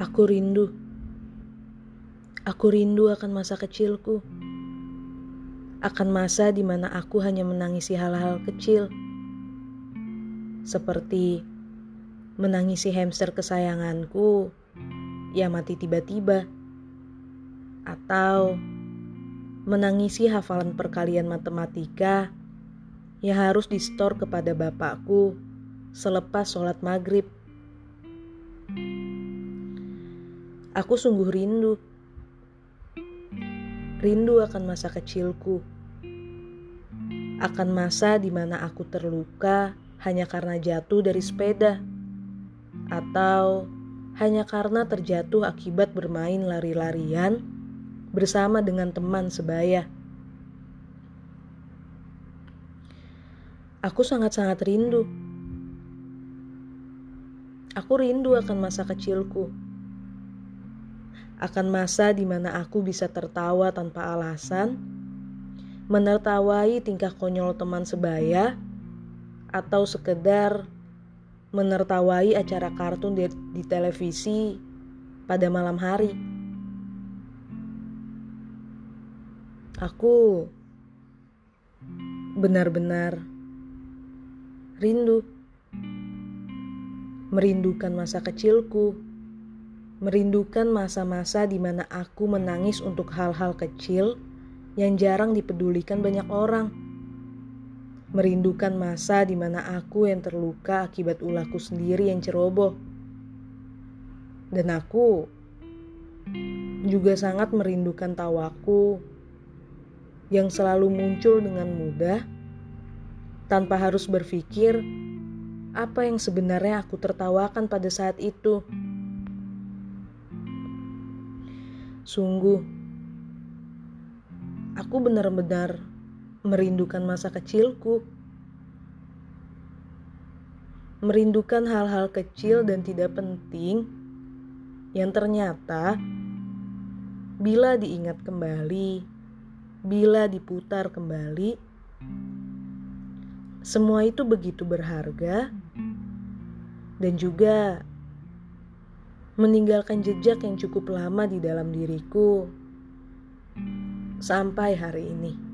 Aku rindu. Aku rindu akan masa kecilku. Akan masa di mana aku hanya menangisi hal-hal kecil. Seperti menangisi hamster kesayanganku yang mati tiba-tiba. Atau menangisi hafalan perkalian matematika yang harus distor kepada bapakku selepas sholat maghrib. Aku sungguh rindu. Rindu akan masa kecilku. Akan masa di mana aku terluka hanya karena jatuh dari sepeda. Atau hanya karena terjatuh akibat bermain lari-larian bersama dengan teman sebaya. Aku sangat-sangat rindu. Aku rindu akan masa kecilku akan masa di mana aku bisa tertawa tanpa alasan, menertawai tingkah konyol teman sebaya, atau sekedar menertawai acara kartun di, di televisi pada malam hari. Aku benar-benar rindu, merindukan masa kecilku merindukan masa-masa di mana aku menangis untuk hal-hal kecil yang jarang dipedulikan banyak orang. Merindukan masa di mana aku yang terluka akibat ulahku sendiri yang ceroboh. Dan aku juga sangat merindukan tawaku yang selalu muncul dengan mudah tanpa harus berpikir apa yang sebenarnya aku tertawakan pada saat itu. Sungguh, aku benar-benar merindukan masa kecilku. Merindukan hal-hal kecil dan tidak penting yang ternyata bila diingat kembali, bila diputar kembali, semua itu begitu berharga dan juga meninggalkan jejak yang cukup lama di dalam diriku sampai hari ini.